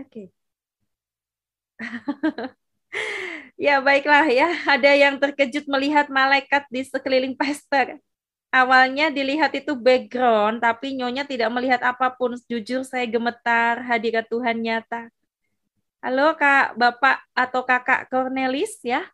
Oke. ya, baiklah ya. Ada yang terkejut melihat malaikat di sekeliling pastor. Awalnya dilihat itu background, tapi nyonya tidak melihat apa pun. Jujur saya gemetar hadirat Tuhan nyata. Halo Kak, Bapak atau Kakak Cornelis ya.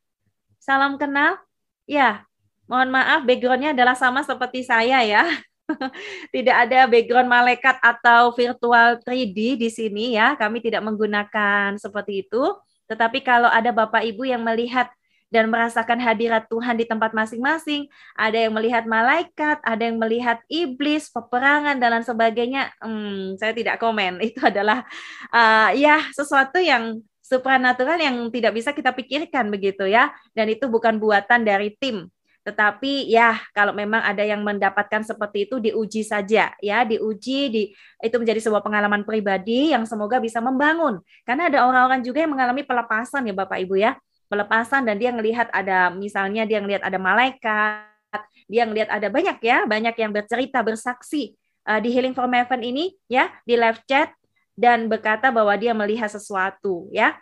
Salam kenal. Ya, mohon maaf backgroundnya adalah sama seperti saya ya. tidak ada background malaikat atau virtual 3D di sini ya. Kami tidak menggunakan seperti itu. Tetapi kalau ada Bapak Ibu yang melihat dan merasakan hadirat Tuhan di tempat masing-masing, ada yang melihat malaikat, ada yang melihat iblis, peperangan dan lain sebagainya. Hmm, saya tidak komen. Itu adalah uh, ya sesuatu yang supranatural yang tidak bisa kita pikirkan begitu ya. Dan itu bukan buatan dari tim tetapi ya kalau memang ada yang mendapatkan seperti itu diuji saja ya, diuji di itu menjadi sebuah pengalaman pribadi yang semoga bisa membangun. Karena ada orang-orang juga yang mengalami pelepasan ya Bapak Ibu ya. Pelepasan dan dia melihat ada misalnya dia melihat ada malaikat, dia melihat ada banyak ya, banyak yang bercerita bersaksi uh, di Healing from Heaven ini ya, di live chat dan berkata bahwa dia melihat sesuatu ya.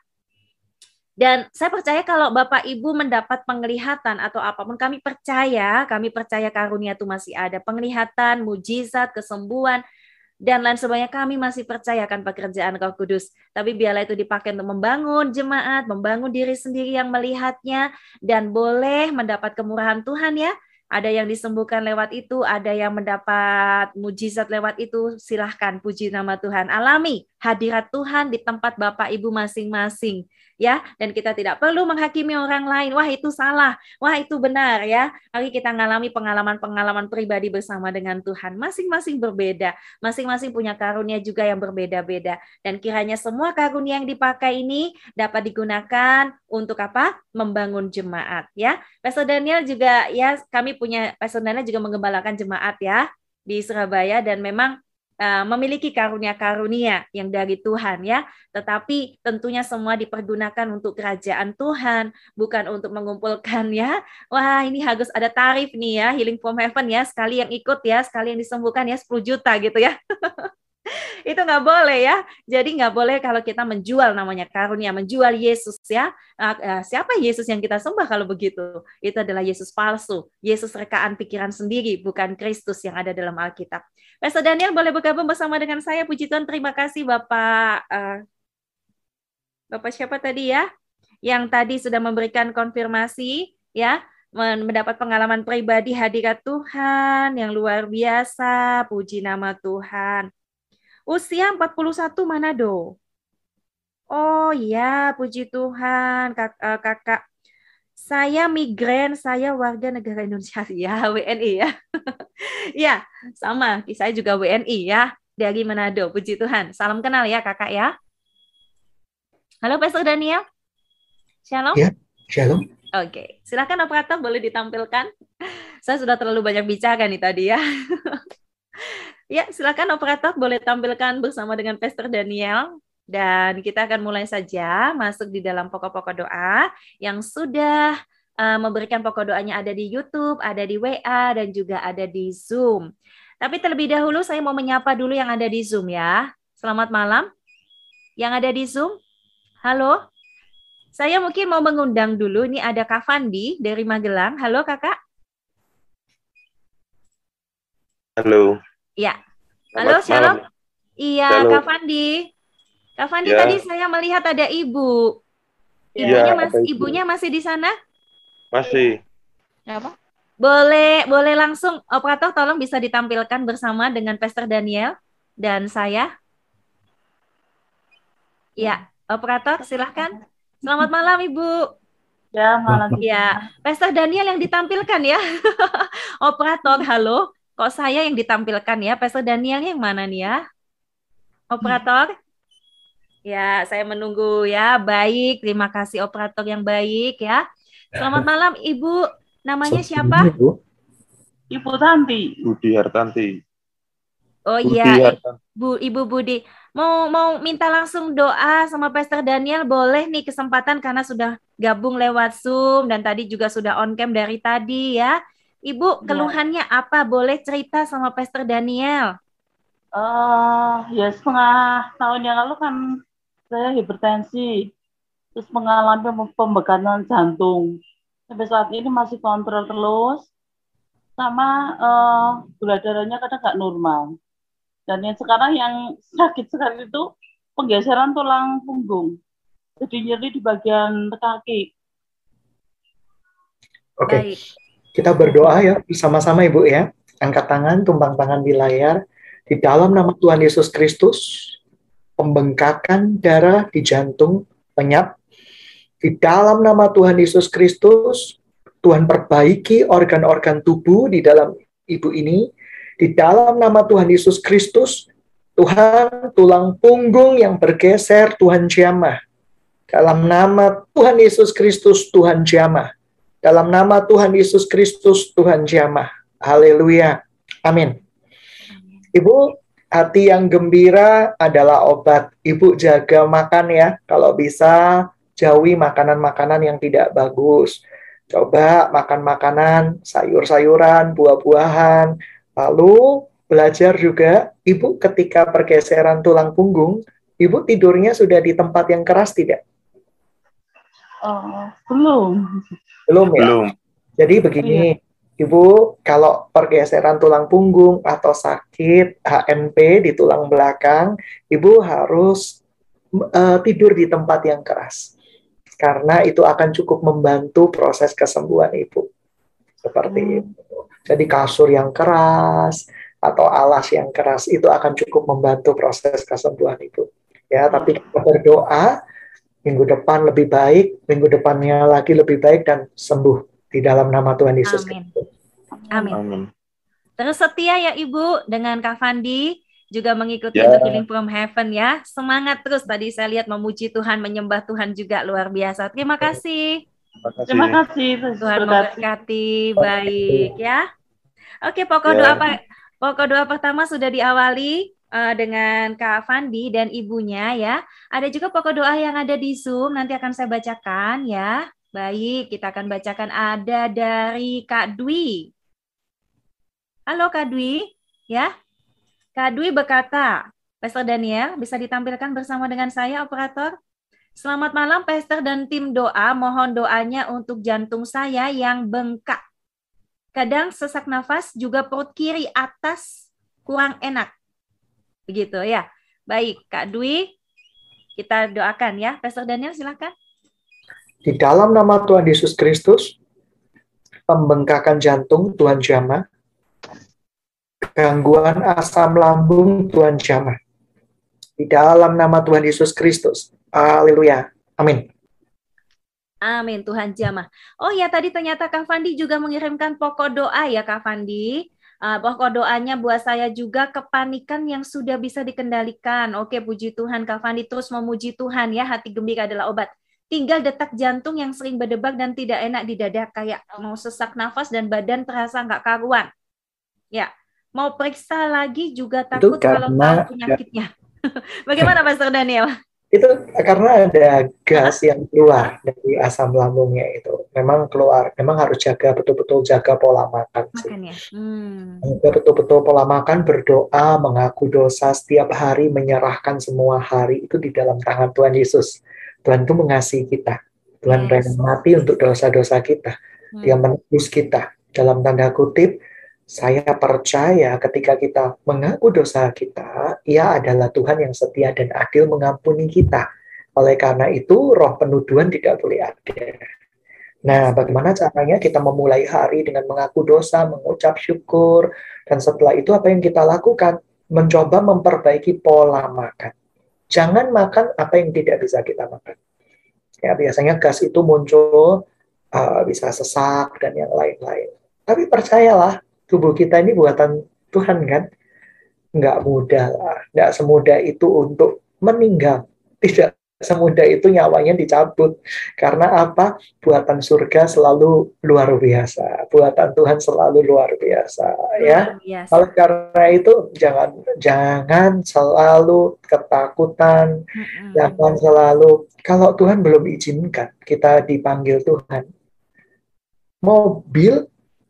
Dan saya percaya kalau Bapak Ibu mendapat penglihatan atau apa pun, kami percaya, kami percaya karunia itu masih ada. Penglihatan, mujizat, kesembuhan, dan lain sebagainya kami masih percayakan pekerjaan Roh Kudus. Tapi biarlah itu dipakai untuk membangun jemaat, membangun diri sendiri yang melihatnya, dan boleh mendapat kemurahan Tuhan ya. Ada yang disembuhkan lewat itu, ada yang mendapat mujizat lewat itu. Silahkan puji nama Tuhan. Alami hadirat Tuhan di tempat Bapak Ibu masing-masing ya. Dan kita tidak perlu menghakimi orang lain. Wah itu salah. Wah itu benar ya. Mari kita mengalami pengalaman-pengalaman pribadi bersama dengan Tuhan. Masing-masing berbeda. Masing-masing punya karunia juga yang berbeda-beda. Dan kiranya semua karunia yang dipakai ini dapat digunakan untuk apa? Membangun jemaat ya. Pastor Daniel juga ya kami punya Pastor juga mengembalakan jemaat ya di Surabaya dan memang uh, memiliki karunia-karunia yang dari Tuhan ya, tetapi tentunya semua dipergunakan untuk kerajaan Tuhan, bukan untuk mengumpulkan ya. Wah, ini harus ada tarif nih ya, Healing from Heaven ya, sekali yang ikut ya, sekali yang disembuhkan ya 10 juta gitu ya. itu nggak boleh ya. Jadi nggak boleh kalau kita menjual namanya karunia, menjual Yesus ya. Nah, eh, siapa Yesus yang kita sembah kalau begitu? Itu adalah Yesus palsu, Yesus rekaan pikiran sendiri, bukan Kristus yang ada dalam Alkitab. Pastor Daniel boleh bergabung bersama dengan saya. Puji Tuhan, terima kasih Bapak. Uh, Bapak siapa tadi ya? Yang tadi sudah memberikan konfirmasi ya mendapat pengalaman pribadi hadirat Tuhan yang luar biasa. Puji nama Tuhan. Usia 41 Manado. Oh iya, puji Tuhan, kak, uh, kakak. Saya migran, saya warga negara Indonesia ya, WNI ya. ya, sama, saya juga WNI ya, dari Manado, puji Tuhan. Salam kenal ya kakak ya. Halo Pastor Daniel. Shalom. Ya, shalom. Oke, silakan operator boleh ditampilkan. Saya sudah terlalu banyak bicara nih tadi ya. Ya, silakan operator boleh tampilkan bersama dengan Pastor Daniel dan kita akan mulai saja masuk di dalam pokok-pokok doa yang sudah uh, memberikan pokok doanya ada di YouTube, ada di WA dan juga ada di Zoom. Tapi terlebih dahulu saya mau menyapa dulu yang ada di Zoom ya. Selamat malam. Yang ada di Zoom. Halo. Saya mungkin mau mengundang dulu. Ini ada Kak Fandi dari Magelang. Halo Kakak. Halo. Ya. Halo, Shalom. Iya, Halo. Kak Fandi. Kak Fandi ya. tadi saya melihat ada ibu. Iya, ibunya ya, mas, ibunya masih di sana? Masih. Apa? Boleh, boleh langsung operator tolong bisa ditampilkan bersama dengan Pastor Daniel dan saya. Ya, operator silahkan. Selamat malam Ibu. Ya, malam. Ya, Pastor Daniel yang ditampilkan ya. operator, halo. Kok saya yang ditampilkan ya? Pastor Daniel yang mana nih ya? Operator? Ya, saya menunggu ya. Baik, terima kasih operator yang baik ya. Selamat malam Ibu. Namanya siapa? Ibu, Ibu Tanti. Budi Hartanti. Oh iya, Bu Ibu Budi. Mau mau minta langsung doa sama Pastor Daniel boleh nih kesempatan karena sudah gabung lewat Zoom dan tadi juga sudah on cam dari tadi ya. Ibu, iya. keluhannya ya. apa? Boleh cerita sama Pastor Daniel? Uh, ya setengah tahun yang lalu kan saya hipertensi, terus mengalami pembekalan jantung. Sampai saat ini masih kontrol terus, sama uh, gula darahnya kadang nggak normal. Dan yang sekarang yang sakit sekali itu penggeseran tulang punggung. Jadi nyeri di bagian kaki. Oke, okay. Kita berdoa ya bersama-sama Ibu ya. Angkat tangan, tumpang tangan di layar. Di dalam nama Tuhan Yesus Kristus, pembengkakan darah di jantung lenyap. Di dalam nama Tuhan Yesus Kristus, Tuhan perbaiki organ-organ tubuh di dalam ibu ini. Di dalam nama Tuhan Yesus Kristus, Tuhan tulang punggung yang bergeser, Tuhan jamah. Dalam nama Tuhan Yesus Kristus, Tuhan jamah. Dalam nama Tuhan Yesus Kristus, Tuhan jamah. Haleluya. Amin. Ibu, hati yang gembira adalah obat. Ibu jaga makan ya, kalau bisa jauhi makanan-makanan yang tidak bagus. Coba makan makanan, sayur-sayuran, buah-buahan. Lalu belajar juga, ibu ketika pergeseran tulang punggung, ibu tidurnya sudah di tempat yang keras tidak? Oh, belum. Belum ya? Belum. Jadi begini, iya. Ibu, kalau pergeseran tulang punggung atau sakit HNP di tulang belakang, Ibu harus uh, tidur di tempat yang keras. Karena itu akan cukup membantu proses kesembuhan Ibu. Seperti hmm. itu. Jadi kasur yang keras atau alas yang keras itu akan cukup membantu proses kesembuhan Ibu. Ya, tapi kita berdoa minggu depan lebih baik, minggu depannya lagi lebih baik dan sembuh di dalam nama Tuhan Yesus Amin. Amin. Amin. Terus setia ya Ibu dengan Kak Fandi juga mengikuti yeah. The Healing from Heaven ya. Semangat terus tadi saya lihat memuji Tuhan, menyembah Tuhan juga luar biasa. Terima kasih. Terima kasih. Tuhan memberkati baik ya. Oke, pokok yeah. doa pokok doa pertama sudah diawali uh, dengan Kak Fandi dan ibunya ya. Ada juga pokok doa yang ada di Zoom nanti akan saya bacakan ya. Baik, kita akan bacakan ada dari Kak Dwi. Halo Kak Dwi, ya. Kak Dwi berkata, Pastor Daniel, bisa ditampilkan bersama dengan saya, operator? Selamat malam, Pastor dan tim doa. Mohon doanya untuk jantung saya yang bengkak. Kadang sesak nafas, juga perut kiri atas kurang enak. Begitu ya. Baik, Kak Dwi, kita doakan ya. Pastor Daniel, silakan. Di dalam nama Tuhan Yesus Kristus, pembengkakan jantung Tuhan jamah, gangguan asam lambung Tuhan jamah. Di dalam nama Tuhan Yesus Kristus. Haleluya. Amin. Amin, Tuhan jamah. Oh ya, tadi ternyata Kak Fandi juga mengirimkan pokok doa ya Kak Fandi. Uh, pokok doanya buat saya juga kepanikan yang sudah bisa dikendalikan. Oke, puji Tuhan Kak Fandi terus memuji Tuhan ya. Hati gembira adalah obat tinggal detak jantung yang sering berdebak dan tidak enak di dada kayak mau sesak nafas dan badan terasa nggak karuan. Ya, mau periksa lagi juga takut kalau tahu penyakitnya. Bagaimana Pastor Daniel? Itu karena ada gas yang keluar dari asam lambungnya itu. Memang keluar, memang harus jaga betul-betul jaga pola makan. Makan ya. Hmm. Betul-betul pola makan, berdoa, mengaku dosa setiap hari, menyerahkan semua hari itu di dalam tangan Tuhan Yesus Tuhan itu mengasihi kita. Tuhan yes. rela mati untuk dosa-dosa kita. Hmm. Dia menebus kita. Dalam tanda kutip, saya percaya ketika kita mengaku dosa kita, ia adalah Tuhan yang setia dan adil mengampuni kita. Oleh karena itu, roh penuduhan tidak boleh ada. Nah, bagaimana caranya kita memulai hari dengan mengaku dosa, mengucap syukur, dan setelah itu apa yang kita lakukan? Mencoba memperbaiki pola makan. Jangan makan apa yang tidak bisa kita makan. Ya, biasanya gas itu muncul uh, bisa sesak dan yang lain-lain. Tapi percayalah, tubuh kita ini buatan Tuhan kan, nggak mudah lah, nggak semudah itu untuk meninggal. Tidak semudah itu nyawanya dicabut. Karena apa? Buatan surga selalu luar biasa. Buatan Tuhan selalu luar biasa, ya. Biasa. Kalau karena itu jangan jangan selalu ketakutan, mm-hmm. jangan selalu kalau Tuhan belum izinkan kita dipanggil Tuhan. Mobil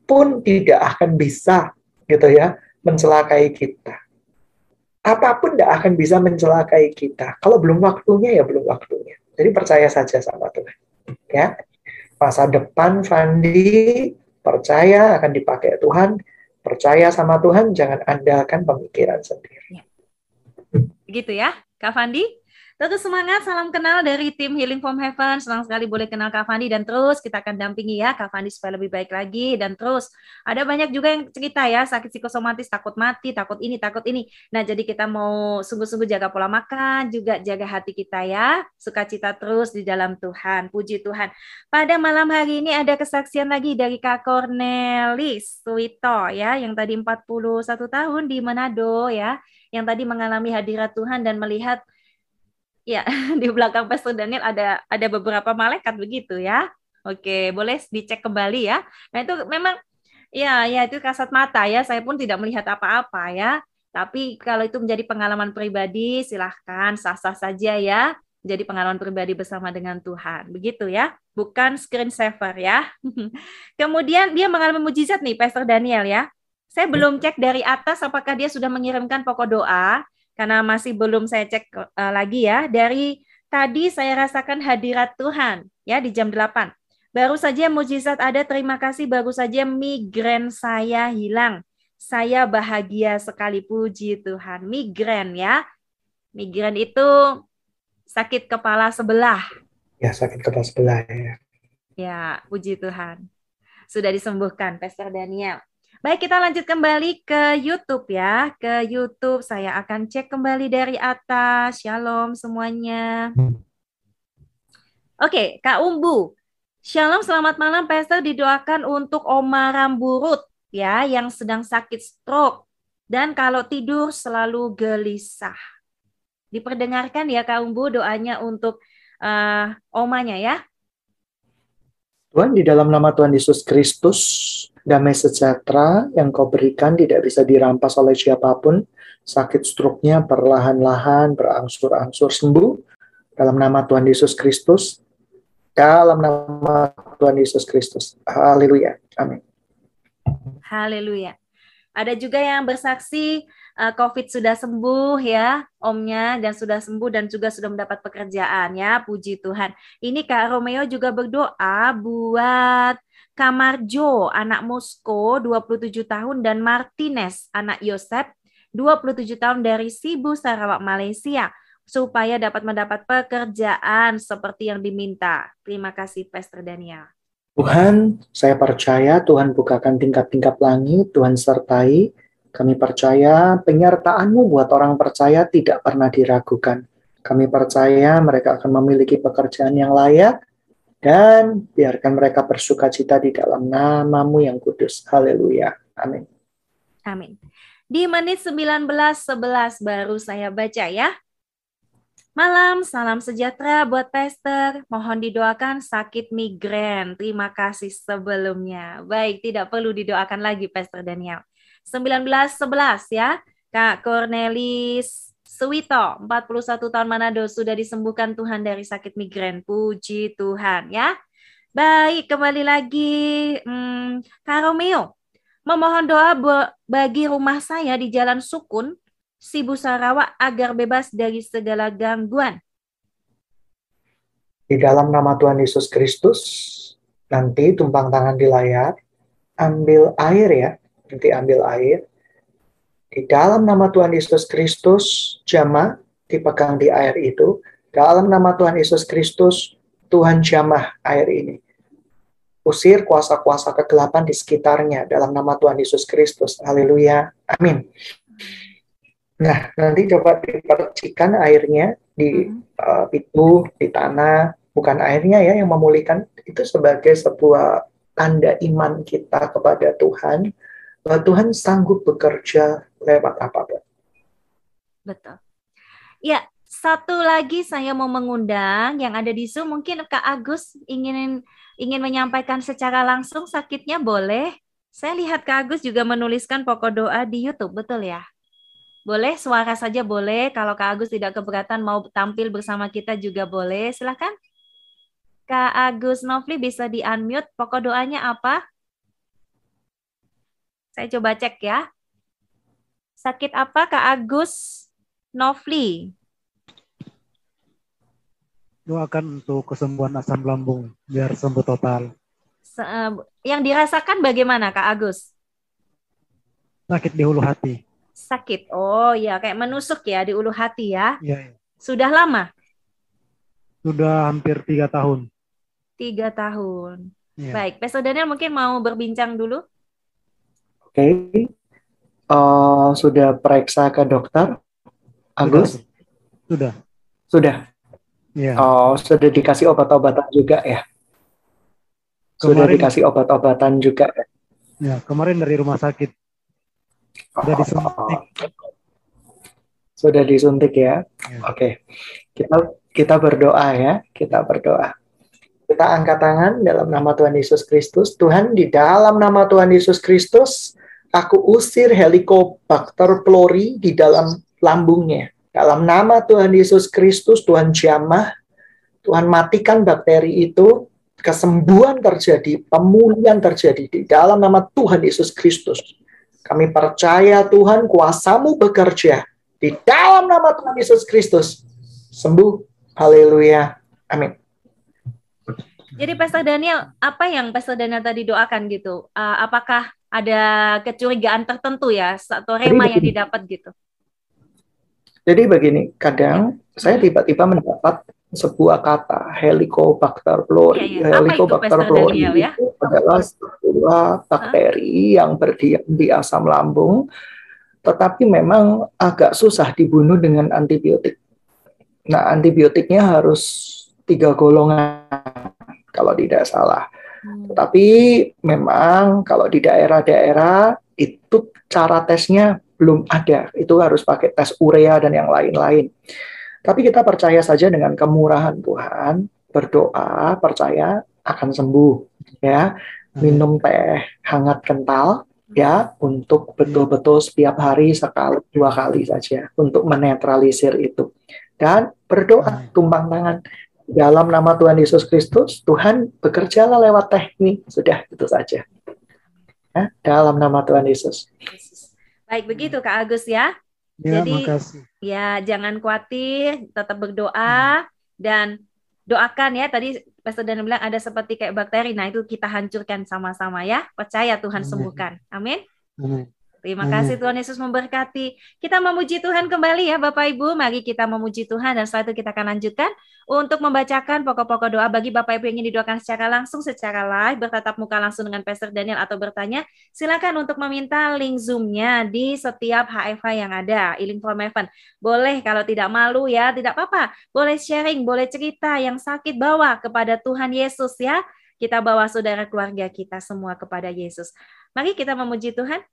pun tidak akan bisa gitu ya mencelakai kita. apa pun tidak akan bisa mencelakai kita. Kalau belum waktunya ya belum waktunya. Jadi percaya saja sama Tuhan. Ya, masa depan Fandi percaya akan dipakai Tuhan. Percaya sama Tuhan, jangan andalkan pemikiran sendiri. Ya. Gitu ya, Kak Fandi? Tetap semangat, salam kenal dari tim Healing from Heaven. Senang sekali boleh kenal Kak Fandi dan terus kita akan dampingi ya Kak Fandi supaya lebih baik lagi dan terus ada banyak juga yang cerita ya sakit psikosomatis, takut mati, takut ini, takut ini. Nah, jadi kita mau sungguh-sungguh jaga pola makan, juga jaga hati kita ya. Sukacita terus di dalam Tuhan. Puji Tuhan. Pada malam hari ini ada kesaksian lagi dari Kak Cornelis Suito ya yang tadi 41 tahun di Manado ya yang tadi mengalami hadirat Tuhan dan melihat Ya, di belakang Pastor Daniel ada ada beberapa malaikat begitu ya. Oke, boleh dicek kembali ya. Nah, itu memang ya ya itu kasat mata ya. Saya pun tidak melihat apa-apa ya. Tapi kalau itu menjadi pengalaman pribadi, silahkan sah-sah saja ya. Jadi pengalaman pribadi bersama dengan Tuhan. Begitu ya. Bukan screen saver ya. Kemudian dia mengalami mujizat nih Pastor Daniel ya. Saya belum cek dari atas apakah dia sudah mengirimkan pokok doa karena masih belum saya cek uh, lagi ya. Dari tadi saya rasakan hadirat Tuhan ya di jam 8. Baru saja mujizat ada, terima kasih baru saja migren saya hilang. Saya bahagia sekali puji Tuhan. Migren ya. Migren itu sakit kepala sebelah. Ya, sakit kepala sebelah ya. Ya, puji Tuhan. Sudah disembuhkan, Pastor Daniel. Baik, kita lanjut kembali ke YouTube ya. Ke YouTube saya akan cek kembali dari atas. Shalom semuanya. Oke, Kak Umbu. Shalom, selamat malam. Pastor didoakan untuk Oma Ramburut ya yang sedang sakit stroke dan kalau tidur selalu gelisah. Diperdengarkan ya Kak Umbu doanya untuk uh, omanya ya. Tuhan di dalam nama Tuhan Yesus Kristus damai sejahtera yang kau berikan tidak bisa dirampas oleh siapa pun. Sakit struknya perlahan-lahan berangsur-angsur sembuh. Dalam nama Tuhan Yesus Kristus. Dalam nama Tuhan Yesus Kristus. Haleluya. Amin. Haleluya. Ada juga yang bersaksi uh, COVID sudah sembuh ya, omnya dan sudah sembuh dan juga sudah mendapat pekerjaan ya, puji Tuhan. Ini Kak Romeo juga berdoa buat Kamarjo, anak Moskow, 27 tahun, dan Martinez, anak Yosep, 27 tahun dari Sibu, Sarawak, Malaysia, supaya dapat mendapat pekerjaan seperti yang diminta. Terima kasih, Pastor Daniel. Tuhan, saya percaya Tuhan bukakan tingkat-tingkat langit, Tuhan sertai. Kami percaya penyertaan-Mu buat orang percaya tidak pernah diragukan. Kami percaya mereka akan memiliki pekerjaan yang layak, dan biarkan mereka bersuka cita di dalam namamu yang kudus. Haleluya. Amin. Amin. Di menit 19.11 baru saya baca ya. Malam, salam sejahtera buat Pastor. Mohon didoakan sakit migren. Terima kasih sebelumnya. Baik, tidak perlu didoakan lagi Pastor Daniel. 19.11 ya. Kak Cornelis Suwito, 41 tahun Manado, sudah disembuhkan Tuhan dari sakit migren. Puji Tuhan ya. Baik, kembali lagi hmm, Kak Romeo. Memohon doa bagi rumah saya di Jalan Sukun, Sibu Sarawak agar bebas dari segala gangguan. Di dalam nama Tuhan Yesus Kristus, nanti tumpang tangan di layar, ambil air ya, nanti ambil air, di dalam nama Tuhan Yesus Kristus, jamaah dipegang di air itu. Dalam nama Tuhan Yesus Kristus, Tuhan jamah air ini. Usir kuasa-kuasa kegelapan di sekitarnya dalam nama Tuhan Yesus Kristus. Haleluya. Amin. Nah, nanti coba dipercikan airnya di uh, itu, di tanah, bukan airnya ya yang memulihkan, itu sebagai sebuah tanda iman kita kepada Tuhan bahwa Tuhan sanggup bekerja lewat apa pun. Betul. Ya, satu lagi saya mau mengundang yang ada di Zoom mungkin Kak Agus ingin ingin menyampaikan secara langsung sakitnya boleh. Saya lihat Kak Agus juga menuliskan pokok doa di YouTube, betul ya? Boleh, suara saja boleh. Kalau Kak Agus tidak keberatan mau tampil bersama kita juga boleh. Silahkan. Kak Agus Novli bisa di-unmute. Pokok doanya apa? Saya coba cek ya. Sakit apa Kak Agus? Novli. Doakan untuk kesembuhan asam lambung biar sembuh total. Eh, yang dirasakan bagaimana Kak Agus? Sakit di ulu hati. Sakit. Oh ya, kayak menusuk ya di ulu hati ya. Iya. Ya. Sudah lama? Sudah hampir tiga tahun. Tiga tahun. Ya. Baik, Peso Daniel mungkin mau berbincang dulu. Oke, okay. uh, eh, sudah periksa ke dokter, Agus? Sudah. Sudah. Ya. Oh, sudah dikasih obat-obatan juga ya? Sudah kemarin, dikasih obat-obatan juga ya? Ya, kemarin dari rumah sakit. Sudah disuntik. Sudah disuntik ya? ya. Oke. Okay. Kita kita berdoa ya, kita berdoa. Kita angkat tangan dalam nama Tuhan Yesus Kristus. Tuhan, di dalam nama Tuhan Yesus Kristus, aku usir helikopter pylori di dalam lambungnya dalam nama Tuhan Yesus Kristus, Tuhan jamah, Tuhan matikan bakteri itu, kesembuhan terjadi, pemulihan terjadi di dalam nama Tuhan Yesus Kristus. Kami percaya Tuhan kuasamu bekerja di dalam nama Tuhan Yesus Kristus. Sembuh. Haleluya. Amin. Jadi Pastor Daniel, apa yang Pastor Daniel tadi doakan gitu? Uh, apakah ada kecurigaan tertentu ya atau rema yang didapat gitu? Jadi begini, kadang saya tiba-tiba mendapat sebuah kata Helicobacter pylori. Ya, ya. Helicobacter pylori itu, ya? itu adalah sebuah bakteri huh? yang berdiam di asam lambung, tetapi memang agak susah dibunuh dengan antibiotik. Nah, antibiotiknya harus tiga golongan kalau tidak salah. Hmm. Tetapi memang kalau di daerah-daerah itu cara tesnya belum ada. Itu harus pakai tes urea dan yang lain-lain. Tapi kita percaya saja dengan kemurahan Tuhan, berdoa, percaya akan sembuh, ya. Minum teh hangat kental, ya, untuk betul-betul setiap hari sekali, dua kali saja, untuk menetralisir itu. Dan berdoa, tumpang tangan. Dalam nama Tuhan Yesus Kristus, Tuhan bekerjalah lewat teknik, sudah itu saja. Ya, dalam nama Tuhan Yesus. Baik begitu Kak Agus ya. Ya, Jadi makasih. ya jangan khawatir, tetap berdoa hmm. dan doakan ya. Tadi Pastor Dan bilang ada seperti kayak bakteri. Nah, itu kita hancurkan sama-sama ya. Percaya Tuhan sembuhkan. Amin. Amin. Terima kasih Tuhan Yesus memberkati. Kita memuji Tuhan kembali ya Bapak Ibu. Mari kita memuji Tuhan dan setelah itu kita akan lanjutkan untuk membacakan pokok-pokok doa bagi Bapak Ibu yang ingin didoakan secara langsung, secara live, bertatap muka langsung dengan Pastor Daniel atau bertanya. Silakan untuk meminta link Zoom-nya di setiap HFH yang ada, e-link from heaven. Boleh kalau tidak malu ya, tidak apa-apa. Boleh sharing, boleh cerita yang sakit bawa kepada Tuhan Yesus ya. Kita bawa saudara keluarga kita semua kepada Yesus. Mari kita memuji Tuhan.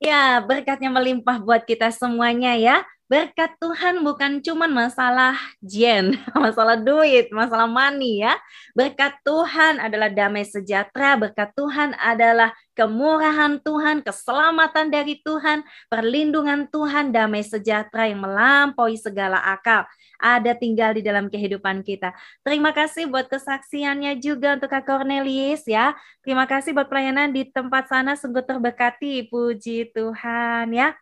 Ya, berkatnya melimpah buat kita semuanya ya. Berkat Tuhan bukan cuma masalah jen, masalah duit, masalah money ya. Berkat Tuhan adalah damai sejahtera, berkat Tuhan adalah kemurahan Tuhan, keselamatan dari Tuhan, perlindungan Tuhan, damai sejahtera yang melampaui segala akal ada tinggal di dalam kehidupan kita. Terima kasih buat kesaksiannya juga untuk Kak Cornelius ya. Terima kasih buat pelayanan di tempat sana sungguh terberkati. Puji Tuhan ya.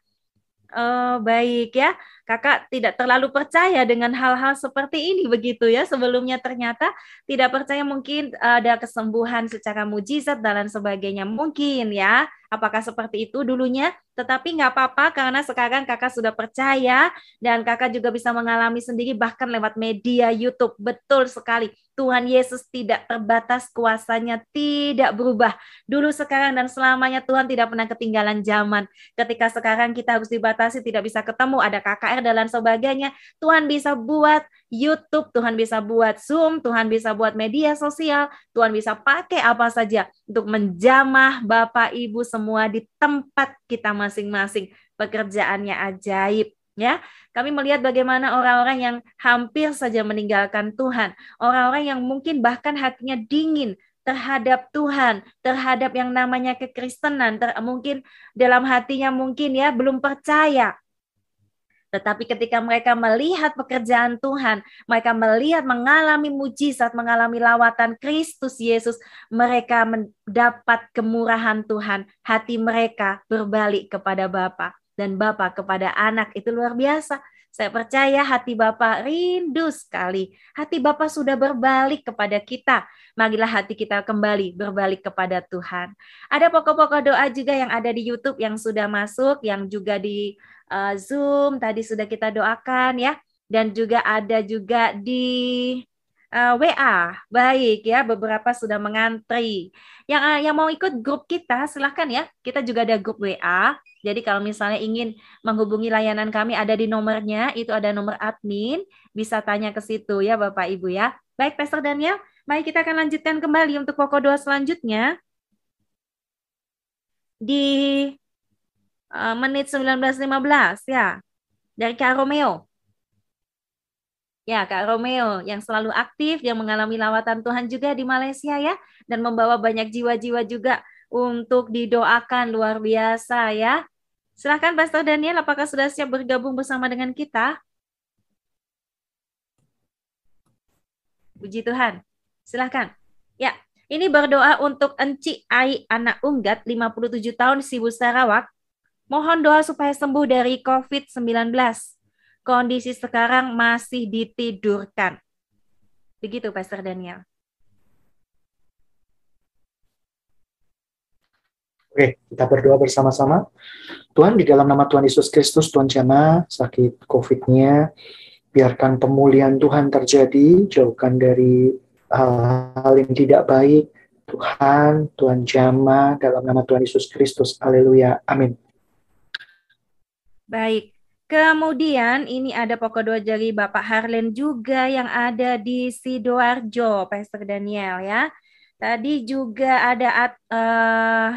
Oh, baik ya. Kakak tidak terlalu percaya dengan hal-hal seperti ini begitu ya. Sebelumnya ternyata tidak percaya mungkin ada kesembuhan secara mujizat dan sebagainya. Mungkin ya. Apakah seperti itu dulunya? Tetapi nggak apa-apa karena sekarang kakak sudah percaya dan kakak juga bisa mengalami sendiri bahkan lewat media YouTube. Betul sekali. Tuhan Yesus tidak terbatas kuasanya, tidak berubah. Dulu, sekarang, dan selamanya Tuhan tidak pernah ketinggalan zaman. Ketika sekarang kita harus dibatasi, tidak bisa ketemu, ada KKR dan sebagainya. Tuhan bisa buat YouTube, Tuhan bisa buat Zoom, Tuhan bisa buat media sosial, Tuhan bisa pakai apa saja untuk menjamah Bapak Ibu semua di tempat kita masing-masing. Pekerjaannya ajaib ya. Kami melihat bagaimana orang-orang yang hampir saja meninggalkan Tuhan, orang-orang yang mungkin bahkan hatinya dingin terhadap Tuhan, terhadap yang namanya kekristenan, ter mungkin dalam hatinya mungkin ya belum percaya. Tetapi ketika mereka melihat pekerjaan Tuhan, mereka melihat mengalami mujizat, mengalami lawatan Kristus Yesus, mereka mendapat kemurahan Tuhan. Hati mereka berbalik kepada Bapa. Dan Bapak kepada anak itu luar biasa. Saya percaya hati Bapak rindu sekali. Hati Bapak sudah berbalik kepada kita. Marilah hati kita kembali berbalik kepada Tuhan. Ada pokok-pokok doa juga yang ada di YouTube yang sudah masuk, yang juga di uh, Zoom tadi sudah kita doakan ya. Dan juga ada juga di uh, eh, WA. Baik ya, beberapa sudah mengantri. Yang uh, yang mau ikut grup kita silahkan ya. Kita juga ada grup WA jadi kalau misalnya ingin menghubungi layanan kami ada di nomornya, itu ada nomor admin, bisa tanya ke situ ya Bapak Ibu ya. Baik Pastor Daniel, mari kita akan lanjutkan kembali untuk pokok doa selanjutnya. Di uh, menit 19.15 ya, dari Kak Romeo. Ya, Kak Romeo yang selalu aktif, yang mengalami lawatan Tuhan juga di Malaysia ya, dan membawa banyak jiwa-jiwa juga untuk didoakan luar biasa ya. Silahkan Pastor Daniel, apakah sudah siap bergabung bersama dengan kita? Puji Tuhan. Silahkan. Ya, ini berdoa untuk Enci Ai anak Unggat 57 tahun Sibu Sarawak. Mohon doa supaya sembuh dari COVID-19. Kondisi sekarang masih ditidurkan. Begitu Pastor Daniel. Oke, kita berdoa bersama-sama. Tuhan, di dalam nama Tuhan Yesus Kristus, Tuhan jamah sakit COVID-nya, biarkan pemulihan Tuhan terjadi, jauhkan dari hal-hal yang tidak baik. Tuhan, Tuhan jamah dalam nama Tuhan Yesus Kristus. Haleluya. Amin. Baik. Kemudian ini ada pokok doa dari Bapak Harlen juga yang ada di Sidoarjo, Pastor Daniel ya. Tadi juga ada uh,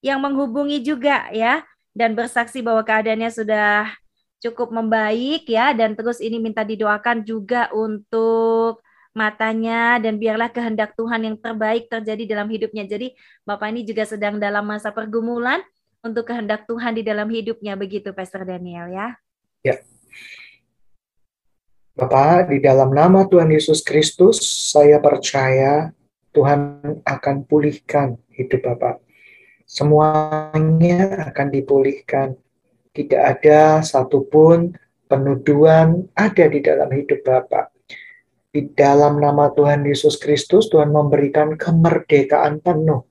yang menghubungi juga ya dan bersaksi bahwa keadaannya sudah cukup membaik ya dan terus ini minta didoakan juga untuk matanya dan biarlah kehendak Tuhan yang terbaik terjadi dalam hidupnya. Jadi Bapak ini juga sedang dalam masa pergumulan untuk kehendak Tuhan di dalam hidupnya begitu Pastor Daniel ya. Ya. Bapak, di dalam nama Tuhan Yesus Kristus, saya percaya Tuhan akan pulihkan hidup Bapak semuanya akan dipulihkan. Tidak ada satupun penuduhan ada di dalam hidup Bapak. Di dalam nama Tuhan Yesus Kristus, Tuhan memberikan kemerdekaan penuh.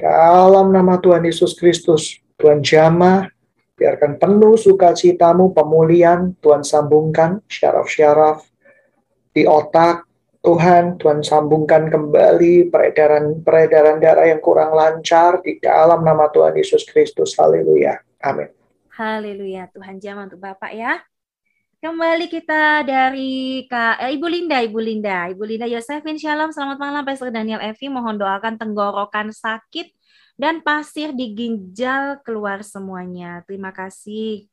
Dalam nama Tuhan Yesus Kristus, Tuhan jamah, biarkan penuh sukacitamu, pemulihan, Tuhan sambungkan syaraf-syaraf di otak, Tuhan, Tuhan sambungkan kembali peredaran-peredaran darah yang kurang lancar di dalam nama Tuhan Yesus Kristus. Haleluya. Amin. Haleluya. Tuhan jamah untuk Bapak ya. Kembali kita dari Kak eh, Ibu Linda, Ibu Linda, Ibu Linda Yosefin Shalom. Selamat malam Pastor Daniel Evi. Mohon doakan tenggorokan sakit dan pasir di ginjal keluar semuanya. Terima kasih.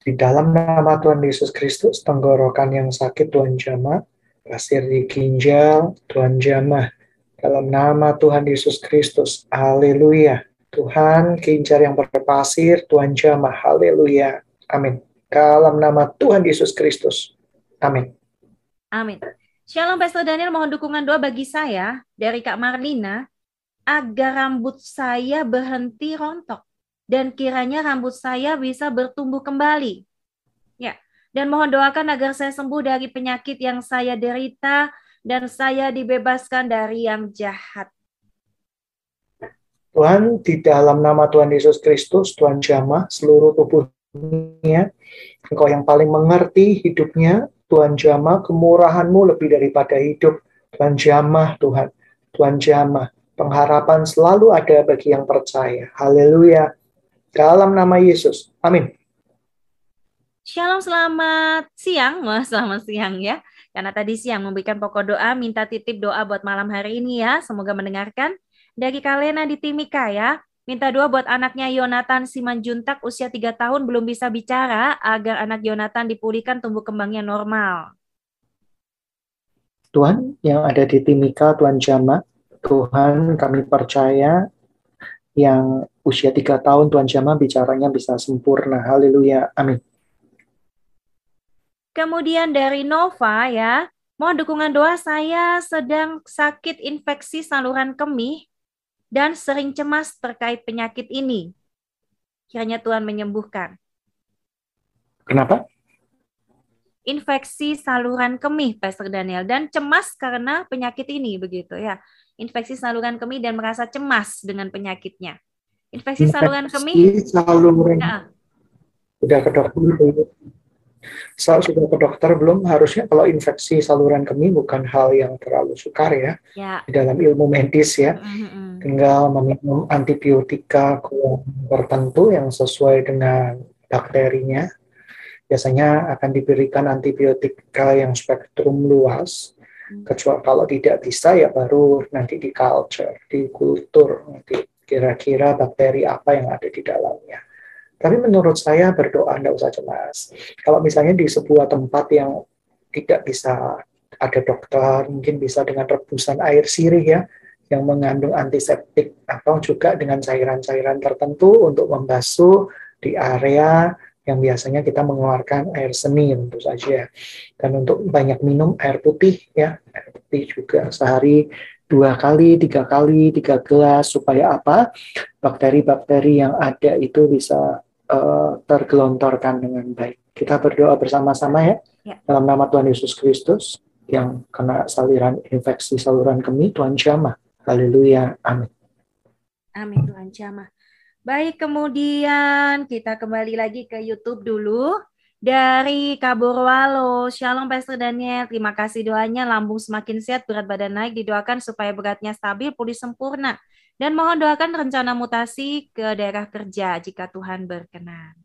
Di dalam nama Tuhan Yesus Kristus, tenggorokan yang sakit Tuhan jamah pasir di ginjal, Tuhan jamah. Dalam nama Tuhan Yesus Kristus, haleluya. Tuhan, ginjal yang berpasir, Tuhan jamah, haleluya. Amin. Dalam nama Tuhan Yesus Kristus. Amin. Amin. Shalom Pastor Daniel, mohon dukungan doa bagi saya dari Kak Marlina agar rambut saya berhenti rontok dan kiranya rambut saya bisa bertumbuh kembali. Ya, dan mohon doakan agar saya sembuh dari penyakit yang saya derita dan saya dibebaskan dari yang jahat. Tuhan, di dalam nama Tuhan Yesus Kristus, Tuhan jamah seluruh tubuhnya. Engkau yang paling mengerti hidupnya, Tuhan jamah kemurahanmu lebih daripada hidup. Tuhan jamah, Tuhan. Tuhan jamah. Pengharapan selalu ada bagi yang percaya. Haleluya. Dalam nama Yesus. Amin. Shalom, selamat siang. Wah, selamat siang ya. Karena tadi siang memberikan pokok doa, minta titip doa buat malam hari ini ya. Semoga mendengarkan. Dari Kalena di Timika ya. Minta doa buat anaknya Yonatan Simanjuntak usia 3 tahun belum bisa bicara agar anak Yonatan dipulihkan tumbuh kembangnya normal. Tuhan yang ada di Timika, Tuhan Jama, Tuhan kami percaya yang usia tiga tahun Tuhan Jama bicaranya bisa sempurna. Haleluya. Amin. Kemudian dari Nova ya, mohon dukungan doa saya sedang sakit infeksi saluran kemih dan sering cemas terkait penyakit ini. Kiranya Tuhan menyembuhkan. Kenapa? Infeksi saluran kemih, Pastor Daniel, dan cemas karena penyakit ini, begitu ya. Infeksi saluran kemih dan merasa cemas dengan penyakitnya. Infeksi, Infeksi saluran kemih. Saluran. Ya. Udah ke dokter Saat sudah ke dokter belum? Harusnya kalau infeksi saluran kemih bukan hal yang terlalu sukar ya, ya. di dalam ilmu medis ya. Mm-hmm. Tinggal meminum antibiotika tertentu yang sesuai dengan bakterinya. Biasanya akan diberikan antibiotika yang spektrum luas. Mm. Kecuali kalau tidak bisa ya baru nanti di culture, di kultur nanti kira-kira bakteri apa yang ada di dalamnya. Tapi menurut saya berdoa tidak usah cemas. Kalau misalnya di sebuah tempat yang tidak bisa ada dokter, mungkin bisa dengan rebusan air sirih ya, yang mengandung antiseptik atau juga dengan cairan-cairan tertentu untuk membasuh di area yang biasanya kita mengeluarkan air seni tentu saja. Dan untuk banyak minum air putih ya, air putih juga sehari dua kali, tiga kali, tiga gelas supaya apa? Bakteri-bakteri yang ada itu bisa uh, tergelontorkan dengan baik. Kita berdoa bersama-sama ya, ya. dalam nama Tuhan Yesus Kristus yang kena saluran infeksi saluran kemih, Tuhan jamah. Haleluya. Amin. Amin Tuhan jamah. Baik, kemudian kita kembali lagi ke YouTube dulu dari Kaburwalo. Shalom Pastor Daniel, terima kasih doanya lambung semakin sehat, berat badan naik, didoakan supaya beratnya stabil, pulih sempurna. Dan mohon doakan rencana mutasi ke daerah kerja jika Tuhan berkenan.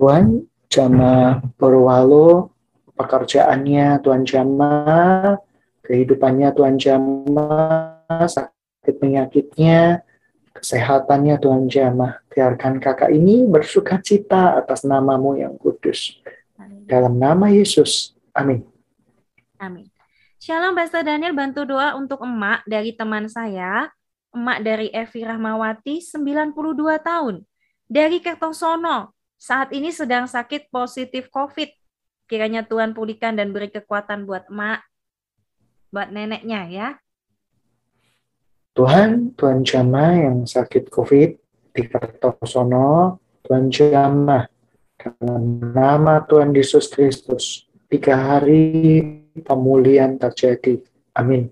Tuhan, Jama Purwalo, pekerjaannya Tuhan Jama, kehidupannya Tuhan Jama, sakit penyakitnya, kesehatannya Tuhan jamah. Biarkan kakak ini bersuka cita atas namamu yang kudus. Dalam nama Yesus. Amin. Amin. Shalom Pastor Daniel bantu doa untuk emak dari teman saya. Emak dari Evi Rahmawati, 92 tahun. Dari Kertosono, saat ini sedang sakit positif COVID. Kiranya Tuhan pulihkan dan beri kekuatan buat emak, buat neneknya ya. Tuhan, Tuhan Jama yang sakit COVID di Kertosono, Tuhan Jama dalam nama Tuhan Yesus Kristus, tiga hari pemulihan terjadi. Amin.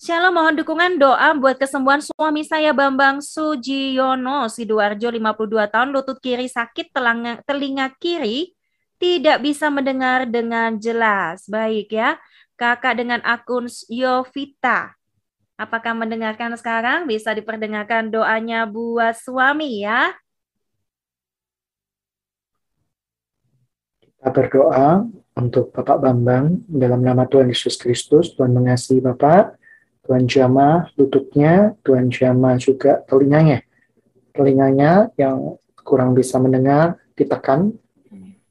Shalom, mohon dukungan doa buat kesembuhan suami saya Bambang Sujiono, Sidoarjo 52 tahun, lutut kiri sakit, telinga kiri tidak bisa mendengar dengan jelas. Baik ya kakak dengan akun Yovita. Apakah mendengarkan sekarang? Bisa diperdengarkan doanya buat suami ya. Kita berdoa untuk Bapak Bambang dalam nama Tuhan Yesus Kristus. Tuhan mengasihi Bapak, Tuhan jamah lututnya, Tuhan jamah juga telinganya. Telinganya yang kurang bisa mendengar, ditekan.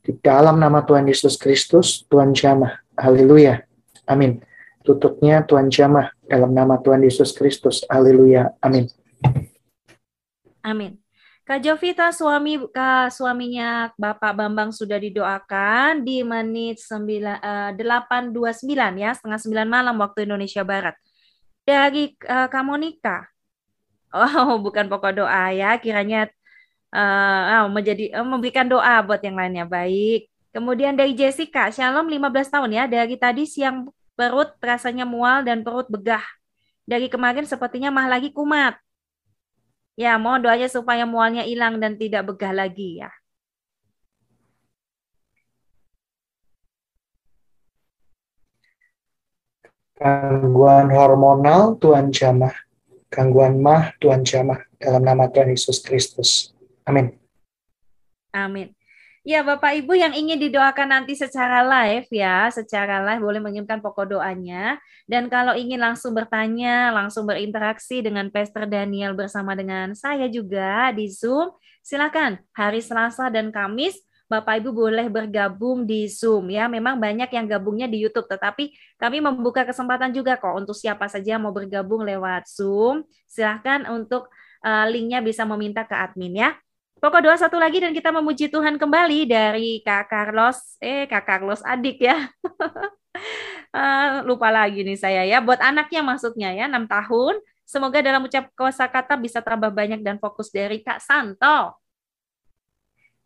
Di dalam nama Tuhan Yesus Kristus, Tuhan jamah. Haleluya. Amin. Tutupnya Tuhan jamah dalam nama Tuhan Yesus Kristus. Haleluya. Amin. Amin. Kak Jovita suami Kak suaminya Bapak Bambang sudah didoakan di menit 9 uh, 829 ya, setengah 9 malam waktu Indonesia Barat. Dari uh, Kak Monika. Oh, bukan pokok doa ya, kiranya uh, oh, menjadi uh, memberikan doa buat yang lainnya. Baik. Kemudian dari Jessica, Shalom 15 tahun ya, dari tadi siang perut rasanya mual dan perut begah. Dari kemarin sepertinya mah lagi kumat. Ya, mohon doanya supaya mualnya hilang dan tidak begah lagi ya. Gangguan hormonal Tuhan jamah. Gangguan mah Tuhan jamah. Dalam nama Tuhan Yesus Kristus. Amin. Amin. Ya, Bapak Ibu yang ingin didoakan nanti secara live ya, secara live boleh mengirimkan pokok doanya. Dan kalau ingin langsung bertanya, langsung berinteraksi dengan Pastor Daniel bersama dengan saya juga di Zoom, silakan hari Selasa dan Kamis Bapak Ibu boleh bergabung di Zoom ya. Memang banyak yang gabungnya di YouTube, tetapi kami membuka kesempatan juga kok untuk siapa saja mau bergabung lewat Zoom. Silahkan untuk uh, linknya bisa meminta ke admin ya. Pokok doa satu lagi dan kita memuji Tuhan kembali dari Kak Carlos, eh Kak Carlos adik ya. uh, lupa lagi nih saya ya, buat anaknya maksudnya ya, 6 tahun. Semoga dalam ucap kosa kata bisa tambah banyak dan fokus dari Kak Santo.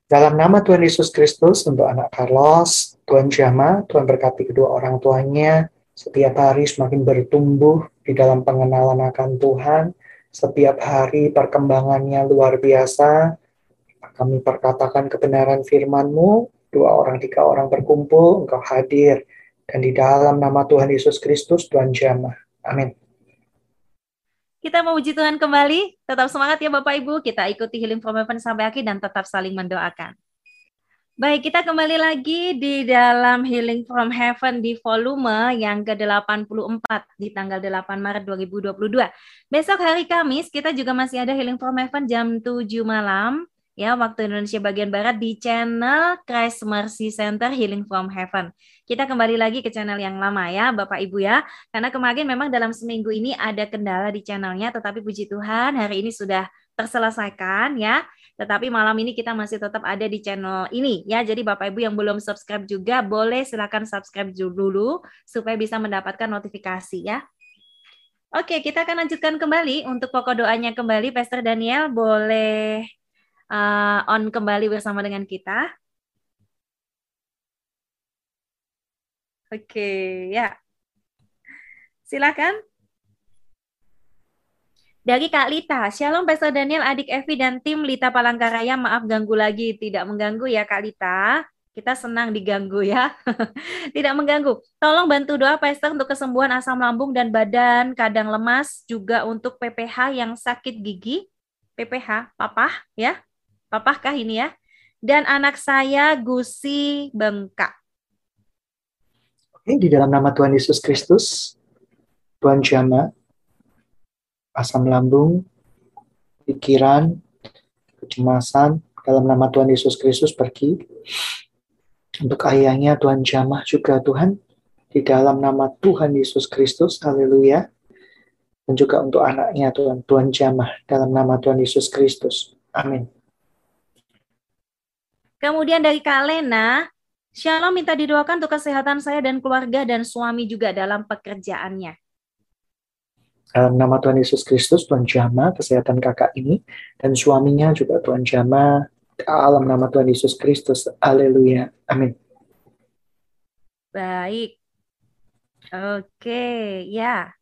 Dalam nama Tuhan Yesus Kristus untuk anak Carlos, Tuhan Jama, Tuhan berkati kedua orang tuanya, setiap hari semakin bertumbuh di dalam pengenalan akan Tuhan, setiap hari perkembangannya luar biasa. Kami perkatakan kebenaran firman-Mu, dua orang, tiga orang berkumpul, Engkau hadir. Dan di dalam nama Tuhan Yesus Kristus, Tuhan Jama. Amin. Kita mau uji Tuhan kembali. Tetap semangat ya Bapak Ibu. Kita ikuti Healing from Heaven sampai akhir dan tetap saling mendoakan. Baik, kita kembali lagi di dalam Healing from Heaven di volume yang ke-84 di tanggal 8 Maret 2022. Besok hari Kamis kita juga masih ada Healing from Heaven jam 7 malam ya waktu Indonesia bagian barat di channel Christ Mercy Center Healing from Heaven. Kita kembali lagi ke channel yang lama ya Bapak Ibu ya. Karena kemarin memang dalam seminggu ini ada kendala di channelnya tetapi puji Tuhan hari ini sudah terselesaikan ya. Tetapi malam ini kita masih tetap ada di channel ini ya. Jadi Bapak Ibu yang belum subscribe juga boleh silakan subscribe dulu supaya bisa mendapatkan notifikasi ya. Oke, kita akan lanjutkan kembali untuk pokok doanya kembali Pastor Daniel boleh uh, on kembali bersama dengan kita. Oke, ya. Silakan. Dari Kak Lita, Shalom Pastor Daniel, adik Evi dan tim Lita Palangkaraya, maaf ganggu lagi, tidak mengganggu ya Kak Lita. Kita senang diganggu ya. tidak mengganggu. Tolong bantu doa Pastor untuk kesembuhan asam lambung dan badan kadang lemas, juga untuk PPH yang sakit gigi. PPH, papa ya. Papahkah ini ya? Dan anak saya gusi bengkak. Oke, di dalam nama Tuhan Yesus Kristus, Tuhan jama, asam lambung, pikiran, kecemasan, dalam nama Tuhan Yesus Kristus pergi. Untuk ayahnya Tuhan jamah juga Tuhan, di dalam nama Tuhan Yesus Kristus, haleluya. Dan juga untuk anaknya Tuhan, Tuhan jamah dalam nama Tuhan Yesus Kristus. Amin. Kemudian dari Kak Lena, Shalom minta didoakan untuk kesehatan saya dan keluarga dan suami juga dalam pekerjaannya. Dalam nama Tuhan Yesus Kristus, Tuhan Jama, kesehatan kakak ini, dan suaminya juga Tuhan Jama, dalam nama Tuhan Yesus Kristus. Haleluya. Amin. Baik. Oke, ya.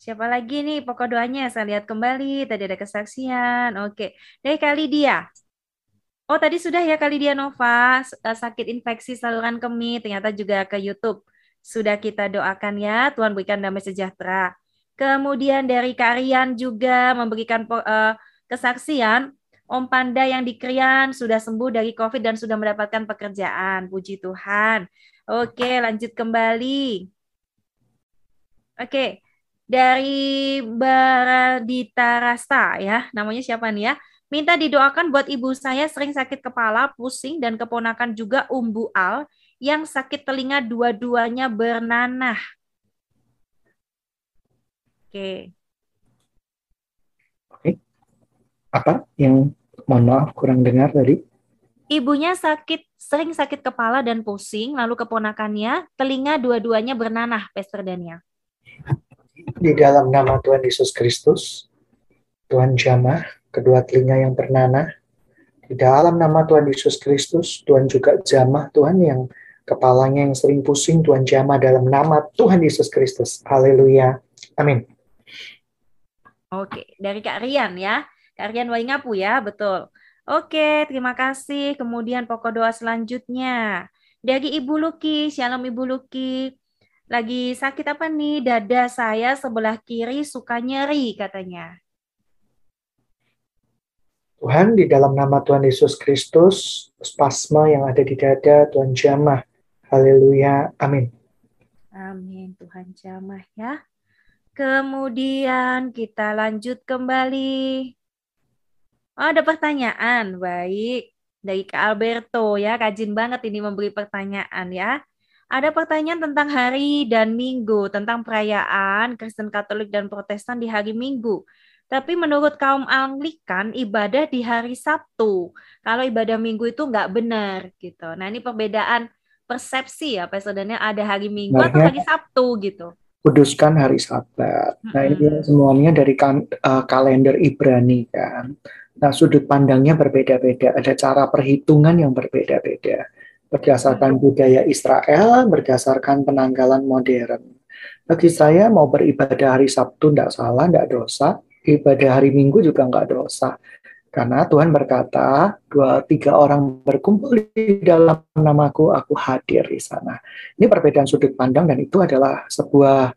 Siapa lagi nih pokok doanya? Saya lihat kembali, tadi ada kesaksian. Oke, dari kali dia. Oh, tadi sudah ya kali dia Nova eh, sakit infeksi saluran kemih, ternyata juga ke YouTube. Sudah kita doakan ya, Tuhan berikan damai sejahtera. Kemudian dari Karian juga memberikan uh, kesaksian, Om Panda yang di Krian sudah sembuh dari COVID dan sudah mendapatkan pekerjaan. Puji Tuhan. Oke, lanjut kembali. Oke, dari Baradita Rasta ya, namanya siapa nih ya? Minta didoakan buat ibu saya sering sakit kepala, pusing, dan keponakan juga Umbu Al yang sakit telinga dua-duanya bernanah. Oke. Oke. Apa yang mohon maaf kurang dengar tadi? Ibunya sakit sering sakit kepala dan pusing, lalu keponakannya telinga dua-duanya bernanah, Pastor Daniel. Di dalam nama Tuhan Yesus Kristus, Tuhan jamah, kedua telinga yang bernanah. Di dalam nama Tuhan Yesus Kristus, Tuhan juga jamah Tuhan yang kepalanya yang sering pusing, Tuhan jamah dalam nama Tuhan Yesus Kristus. Haleluya. Amin. Oke, dari Kak Rian ya. Kak Rian Waingapu ya, betul. Oke, terima kasih. Kemudian pokok doa selanjutnya. Dari Ibu Luki, Shalom Ibu Luki. Lagi sakit apa nih? Dada saya sebelah kiri suka nyeri katanya. Tuhan, di dalam nama Tuhan Yesus Kristus, spasma yang ada di dada, Tuhan jamah. Haleluya. Amin. Amin. Tuhan jamah ya. Kemudian kita lanjut kembali. Oh, ada pertanyaan. Baik. Dari Kak Alberto ya. Rajin banget ini memberi pertanyaan ya. Ada pertanyaan tentang hari dan minggu, tentang perayaan Kristen Katolik dan Protestan di hari Minggu. Tapi menurut kaum Anglikan ibadah di hari Sabtu. Kalau ibadah Minggu itu nggak benar gitu. Nah ini perbedaan persepsi ya Saudara ada hari Minggu atau hari Sabtu gitu. Kuduskan hari Sabat. Nah ini semuanya dari kan, uh, kalender Ibrani kan. Nah, sudut pandangnya berbeda-beda, ada cara perhitungan yang berbeda-beda berdasarkan budaya Israel, berdasarkan penanggalan modern. Bagi saya mau beribadah hari Sabtu tidak salah, tidak dosa. Ibadah hari Minggu juga nggak dosa. Karena Tuhan berkata, dua tiga orang berkumpul di dalam namaku, aku hadir di sana. Ini perbedaan sudut pandang dan itu adalah sebuah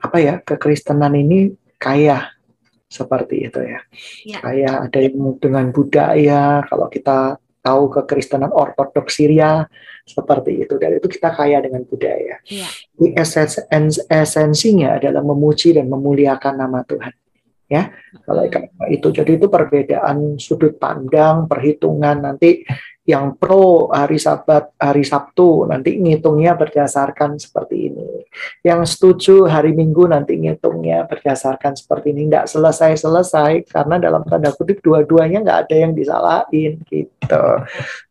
apa ya kekristenan ini kaya seperti itu ya. ya. Kayak ada yang dengan budaya, kalau kita tahu kekristenan ortodoks Syria seperti itu dan itu kita kaya dengan budaya. Ya. Esens, esensinya adalah memuji dan memuliakan nama Tuhan ya. Kalau itu. Jadi itu perbedaan sudut pandang perhitungan. Nanti yang pro hari Sabat hari Sabtu nanti ngitungnya berdasarkan seperti ini. Yang setuju hari Minggu nanti ngitungnya berdasarkan seperti ini. Nggak selesai selesai karena dalam tanda kutip dua-duanya nggak ada yang disalahin gitu.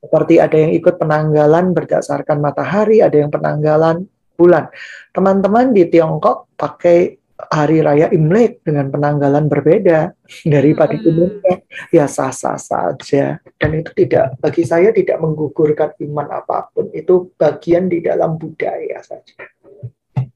Seperti ada yang ikut penanggalan berdasarkan matahari ada yang penanggalan bulan. Teman-teman di Tiongkok pakai hari raya Imlek dengan penanggalan berbeda daripada hmm. umumnya ya sah-sah saja dan itu tidak bagi saya tidak menggugurkan iman apa pun itu bagian di dalam budaya saja.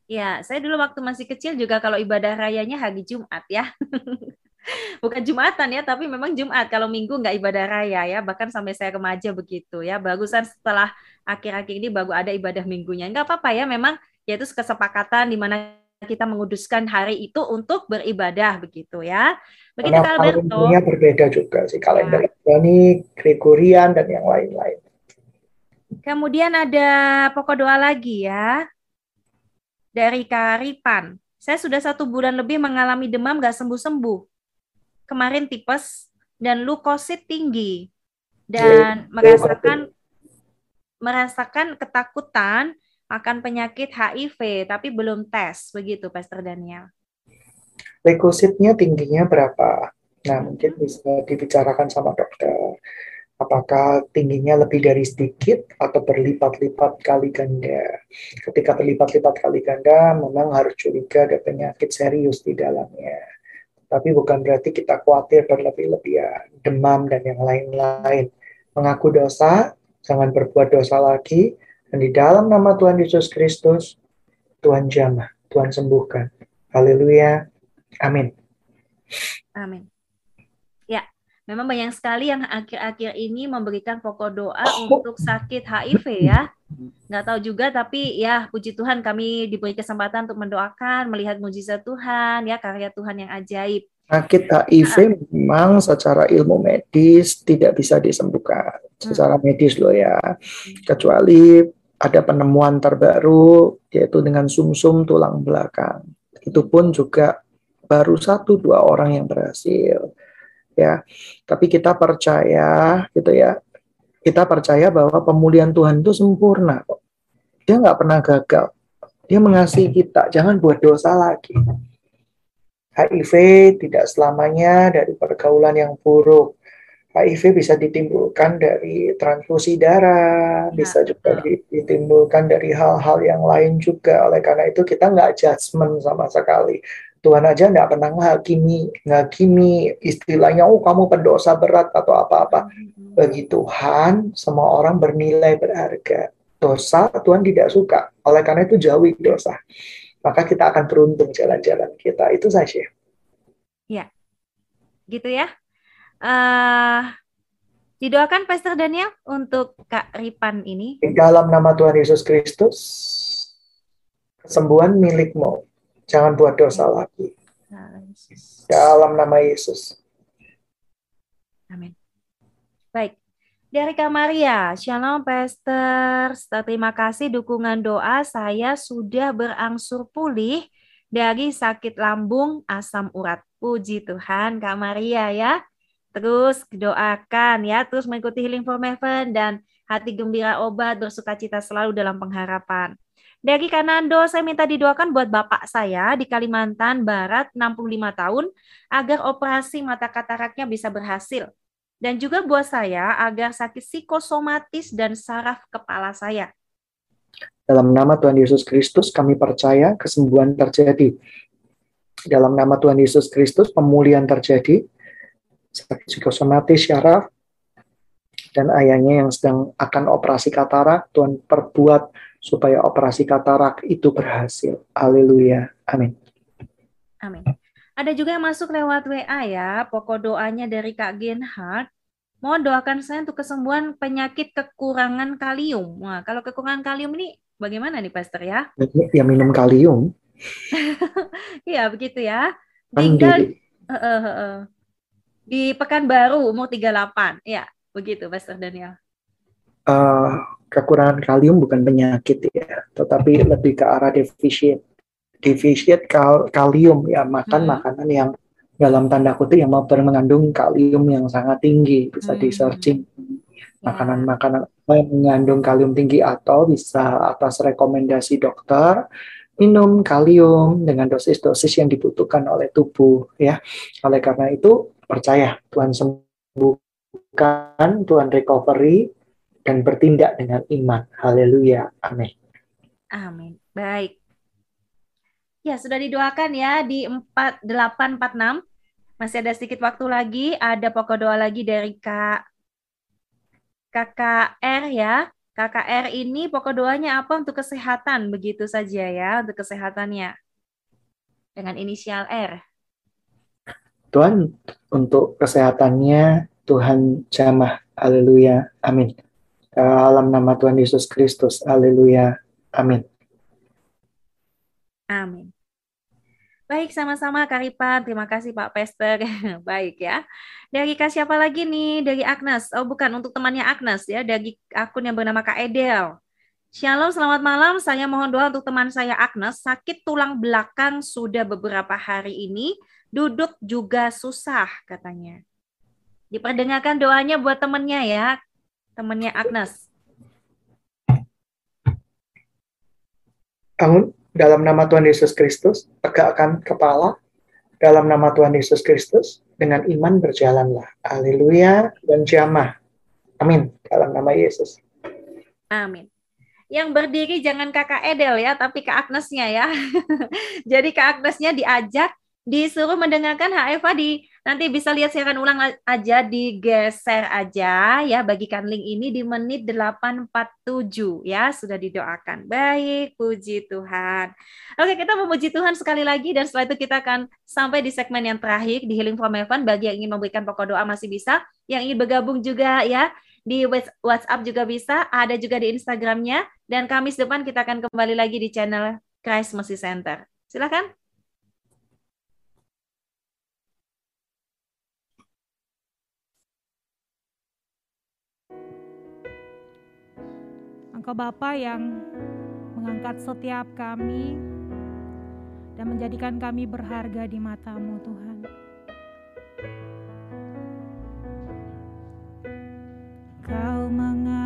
Ya, saya dulu waktu masih kecil juga kalau ibadah rayanya hari Jumat ya. Bukan Jumatan ya, tapi memang Jumat. Kalau Minggu nggak ibadah raya ya, bahkan sampai saya remaja begitu ya. Bagusan setelah akhir-akhir ini baru ada ibadah minggunya. Nggak apa-apa ya, memang yaitu kesepakatan di mana kita menguduskan hari itu untuk beribadah begitu ya. Begitu Karena Alberto. berbeda juga sih kalender ya. ini Gregorian dan yang lain-lain. Kemudian ada pokok doa lagi ya dari Karipan. Saya sudah satu bulan lebih mengalami demam gak sembuh-sembuh. Kemarin tipes dan lukosit tinggi dan merasakan merasakan ketakutan akan penyakit HIV tapi belum tes begitu Pastor Daniel. Leukositnya tingginya berapa? Nah, mungkin bisa dibicarakan sama dokter. Apakah tingginya lebih dari sedikit atau berlipat-lipat kali ganda? Ketika berlipat-lipat kali ganda, memang harus curiga ada penyakit serius di dalamnya. Tapi bukan berarti kita khawatir berlebih-lebihan, demam dan yang lain-lain. Mengaku dosa, jangan berbuat dosa lagi, dan di dalam nama Tuhan Yesus Kristus, Tuhan jamah, Tuhan sembuhkan. Haleluya. Amin. Amin. Ya, memang banyak sekali yang akhir-akhir ini memberikan pokok doa untuk sakit HIV ya. Nggak tahu juga, tapi ya puji Tuhan kami diberi kesempatan untuk mendoakan, melihat mujizat Tuhan, ya karya Tuhan yang ajaib. Sakit HIV nah. memang secara ilmu medis tidak bisa disembuhkan. Secara medis loh ya. Hmm. Kecuali ada penemuan terbaru yaitu dengan sumsum -sum tulang belakang. Itu pun juga baru satu dua orang yang berhasil. Ya, tapi kita percaya gitu ya. Kita percaya bahwa pemulihan Tuhan itu sempurna kok. Dia nggak pernah gagal. Dia mengasihi kita. Jangan buat dosa lagi. HIV tidak selamanya dari pergaulan yang buruk HIV bisa ditimbulkan dari transfusi darah, ya, bisa juga ditimbulkan dari hal-hal yang lain juga. Oleh karena itu kita nggak judgement sama sekali. Tuhan aja nggak pernah ngakimi, ngakimi istilahnya, oh kamu pendosa berat atau apa-apa. Mm-hmm. Bagi Tuhan, semua orang bernilai berharga. Dosa Tuhan tidak suka. Oleh karena itu jauhi dosa. Maka kita akan beruntung jalan-jalan kita. Itu saja. Ya, gitu ya. Uh, didoakan Pastor Daniel untuk Kak Ripan ini. Di dalam nama Tuhan Yesus Kristus, kesembuhan milikmu. Jangan buat dosa lagi. Dalam nama Yesus. Amin. Baik. Dari Kak Maria, Shalom Pastor. Terima kasih dukungan doa saya sudah berangsur pulih dari sakit lambung asam urat. Puji Tuhan Kak Maria ya. Terus doakan ya, terus mengikuti Healing for Heaven dan hati gembira obat bersuka cita selalu dalam pengharapan. Dari Kanando, saya minta didoakan buat bapak saya di Kalimantan Barat 65 tahun agar operasi mata kataraknya bisa berhasil. Dan juga buat saya agar sakit psikosomatis dan saraf kepala saya. Dalam nama Tuhan Yesus Kristus kami percaya kesembuhan terjadi. Dalam nama Tuhan Yesus Kristus pemulihan terjadi sakit psikosomatis syaraf, dan ayahnya yang sedang akan operasi katarak, Tuhan perbuat supaya operasi katarak itu berhasil. Haleluya. Amin. Amin. Ada juga yang masuk lewat WA ya, pokok doanya dari Kak Genhard. Mohon doakan saya untuk kesembuhan penyakit kekurangan kalium. Wah, kalau kekurangan kalium ini bagaimana nih Pastor ya? Ya minum kalium. Iya, begitu ya. Tinggal uh, uh, uh, di Pekanbaru umur 38. Ya, Begitu, Pastor Daniel. Uh, kekurangan kalium bukan penyakit ya, tetapi lebih ke arah defisit. Defisit kal kalium ya, makan hmm. makanan yang dalam tanda kutip yang mengandung kalium yang sangat tinggi, bisa hmm. di searching ya. makanan-makanan yang mengandung kalium tinggi atau bisa atas rekomendasi dokter minum kalium dengan dosis-dosis yang dibutuhkan oleh tubuh ya. Oleh karena itu percaya Tuhan sembuh bukan Tuhan recovery dan bertindak dengan iman. Haleluya. Amin. Amin. Baik. Ya, sudah didoakan ya di 4846. Masih ada sedikit waktu lagi, ada pokok doa lagi dari Kak KKR ya. KKR ini pokok doanya apa untuk kesehatan begitu saja ya, untuk kesehatannya. Dengan inisial R. Tuhan untuk kesehatannya Tuhan jamah. Haleluya. Amin. Dalam nama Tuhan Yesus Kristus. Haleluya. Amin. Amin. Baik, sama-sama Karipan. Terima kasih Pak Pester. Baik ya. Dari Kak siapa lagi nih? Dari Agnes. Oh bukan, untuk temannya Agnes ya. Dari akun yang bernama Kak Edel. Shalom, selamat malam. Saya mohon doa untuk teman saya Agnes. Sakit tulang belakang sudah beberapa hari ini. Duduk juga susah katanya. Diperdengarkan doanya buat temennya ya, temennya Agnes. Bangun dalam nama Tuhan Yesus Kristus, tegakkan kepala dalam nama Tuhan Yesus Kristus, dengan iman berjalanlah. Haleluya dan jamah. Amin. Dalam nama Yesus. Amin. Yang berdiri jangan kakak Edel ya, tapi kak Agnesnya ya. Jadi kak Agnesnya diajak disuruh mendengarkan HFA di. Nanti bisa lihat siaran ulang aja digeser aja ya. Bagikan link ini di menit 847 ya. Sudah didoakan. Baik puji Tuhan. Oke kita memuji Tuhan sekali lagi dan setelah itu kita akan sampai di segmen yang terakhir di Healing from Heaven. Bagi yang ingin memberikan pokok doa masih bisa. Yang ingin bergabung juga ya di WhatsApp juga bisa ada juga di Instagramnya. Dan Kamis depan kita akan kembali lagi di channel Christ Center. Silakan Engkau Bapa yang mengangkat setiap kami dan menjadikan kami berharga di matamu Tuhan. Kau mengangkatku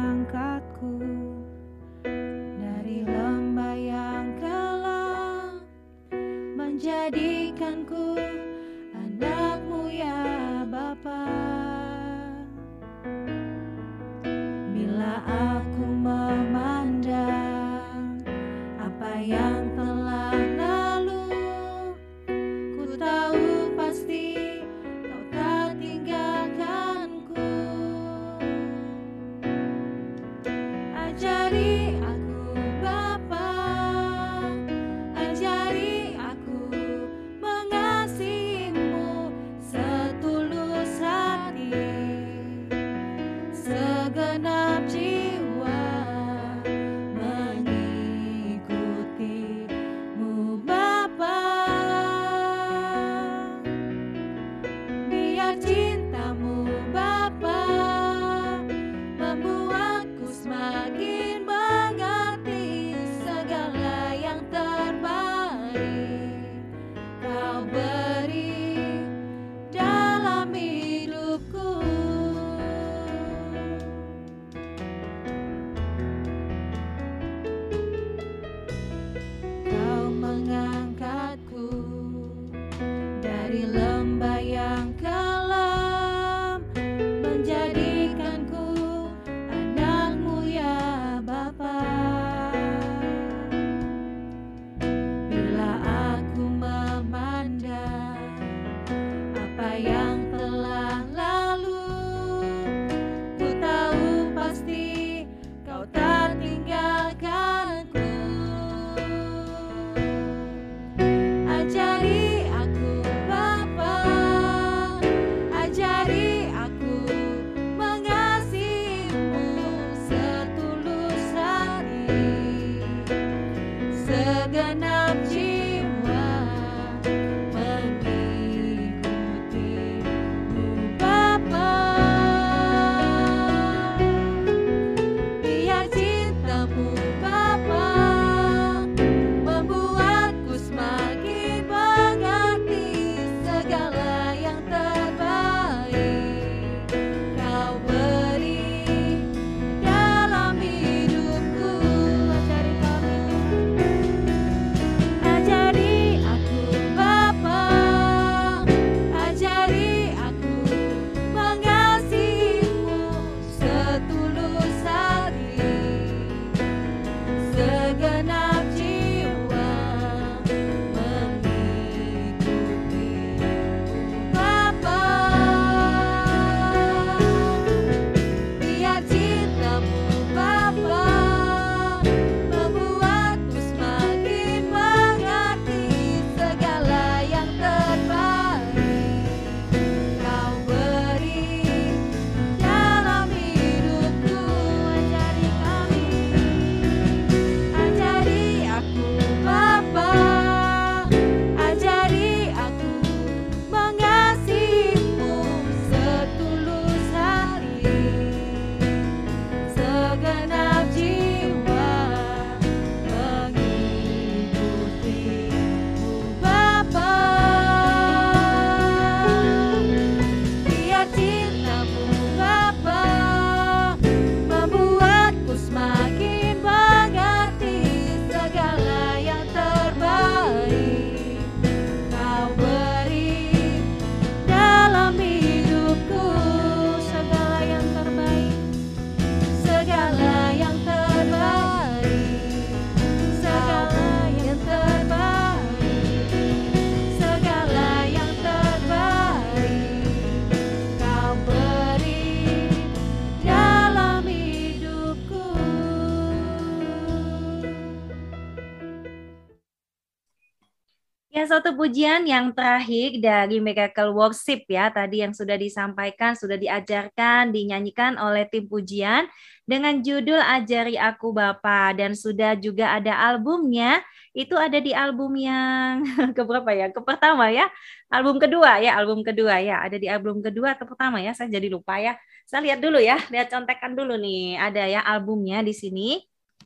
Ya, satu pujian yang terakhir dari Miracle Worship ya, tadi yang sudah disampaikan, sudah diajarkan, dinyanyikan oleh tim pujian dengan judul Ajari Aku Bapa dan sudah juga ada albumnya. Itu ada di album yang keberapa ya? Ke pertama ya. Album kedua ya, album kedua ya. Ada di album kedua atau pertama ya? Saya jadi lupa ya. Saya lihat dulu ya, lihat contekan dulu nih. Ada ya albumnya di sini.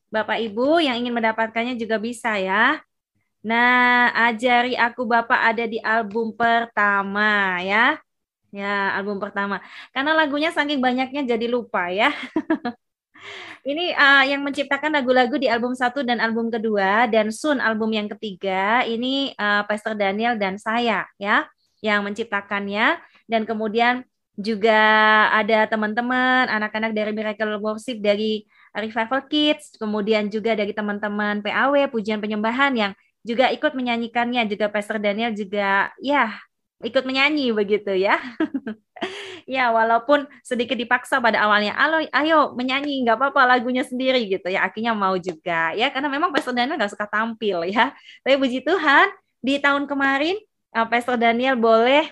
Bapak Ibu yang ingin mendapatkannya juga bisa ya. Nah, ajari aku Bapak ada di album pertama ya. Ya, album pertama. Karena lagunya saking banyaknya jadi lupa ya. Ini uh, yang menciptakan lagu-lagu di album satu dan album kedua dan Sun album yang ketiga ini uh, Pastor Daniel dan saya ya yang menciptakannya dan kemudian juga ada teman-teman anak-anak dari Miracle Worship dari Revival Kids kemudian juga dari teman-teman PAW pujian penyembahan yang juga ikut menyanyikannya juga Pastor Daniel juga ya ikut menyanyi begitu ya. ya walaupun sedikit dipaksa pada awalnya, ayo, ayo menyanyi nggak apa-apa lagunya sendiri gitu ya. Akhirnya mau juga ya karena memang Pastor Daniel nggak suka tampil ya. Tapi puji Tuhan di tahun kemarin uh, Pastor Daniel boleh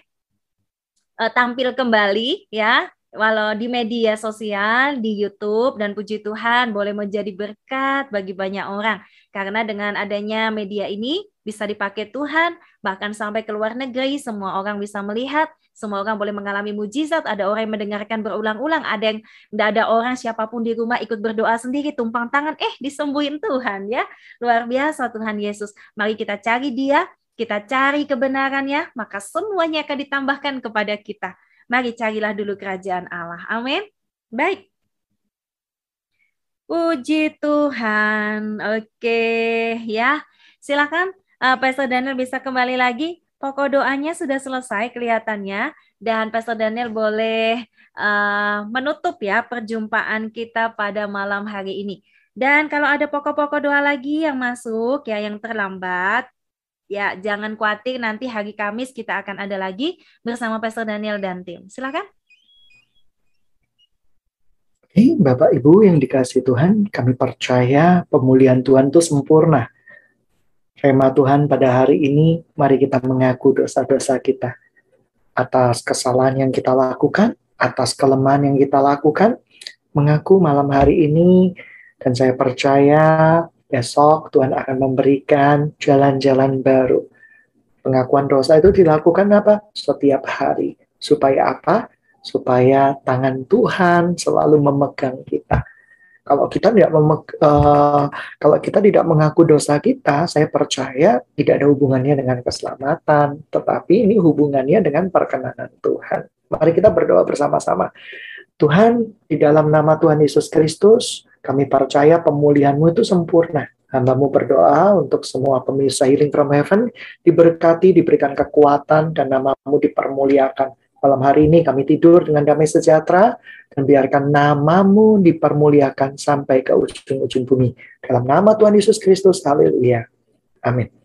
uh, tampil kembali ya walau di media sosial, di YouTube dan puji Tuhan boleh menjadi berkat bagi banyak orang. Karena dengan adanya media ini bisa dipakai Tuhan, bahkan sampai ke luar negeri, semua orang bisa melihat, semua orang boleh mengalami mujizat, ada orang yang mendengarkan berulang-ulang, ada yang tidak ada orang siapa pun di rumah ikut berdoa sendiri, tumpang tangan, eh disembuhin Tuhan ya. Luar biasa Tuhan Yesus. Mari kita cari dia, kita cari kebenarannya, maka semuanya akan ditambahkan kepada kita. Mari carilah dulu kerajaan Allah. Amin. Baik. Puji Tuhan. Oke, ya. Silakan uh, Pastor Daniel bisa kembali lagi. Pokok doanya sudah selesai kelihatannya dan Pastor Daniel boleh uh, menutup ya perjumpaan kita pada malam hari ini. Dan kalau ada pokok-pokok doa lagi yang masuk ya yang terlambat, ya jangan khawatir nanti hari Kamis kita akan ada lagi bersama Pastor Daniel dan tim. Silakan. Oke, Bapak Ibu yang dikasih Tuhan, kami percaya pemulihan Tuhan itu sempurna. Rema Tuhan pada hari ini, mari kita mengaku dosa-dosa kita. Atas kesalahan yang kita lakukan, atas kelemahan yang kita lakukan, mengaku malam hari ini, dan saya percaya besok Tuhan akan memberikan jalan-jalan baru. Pengakuan dosa itu dilakukan apa? Setiap hari. Supaya apa? Supaya tangan Tuhan selalu memegang kita. Kalau kita tidak memeg uh, kalau kita tidak mengaku dosa kita, saya percaya tidak ada hubungannya dengan keselamatan, tetapi ini hubungannya dengan perkenanan Tuhan. Mari kita berdoa bersama-sama. Tuhan, di dalam nama Tuhan Yesus Kristus, kami percaya pemulihanmu itu sempurna. Hambamu berdoa untuk semua pemirsa Healing from Heaven, diberkati, diberikan kekuatan, dan namamu dipermuliakan Malam hari ini kami tidur dengan damai sejahtera dan biarkan namamu dipermuliakan sampai ke ujung-ujung bumi. Dalam nama Tuhan Yesus Kristus, haleluya. Amin.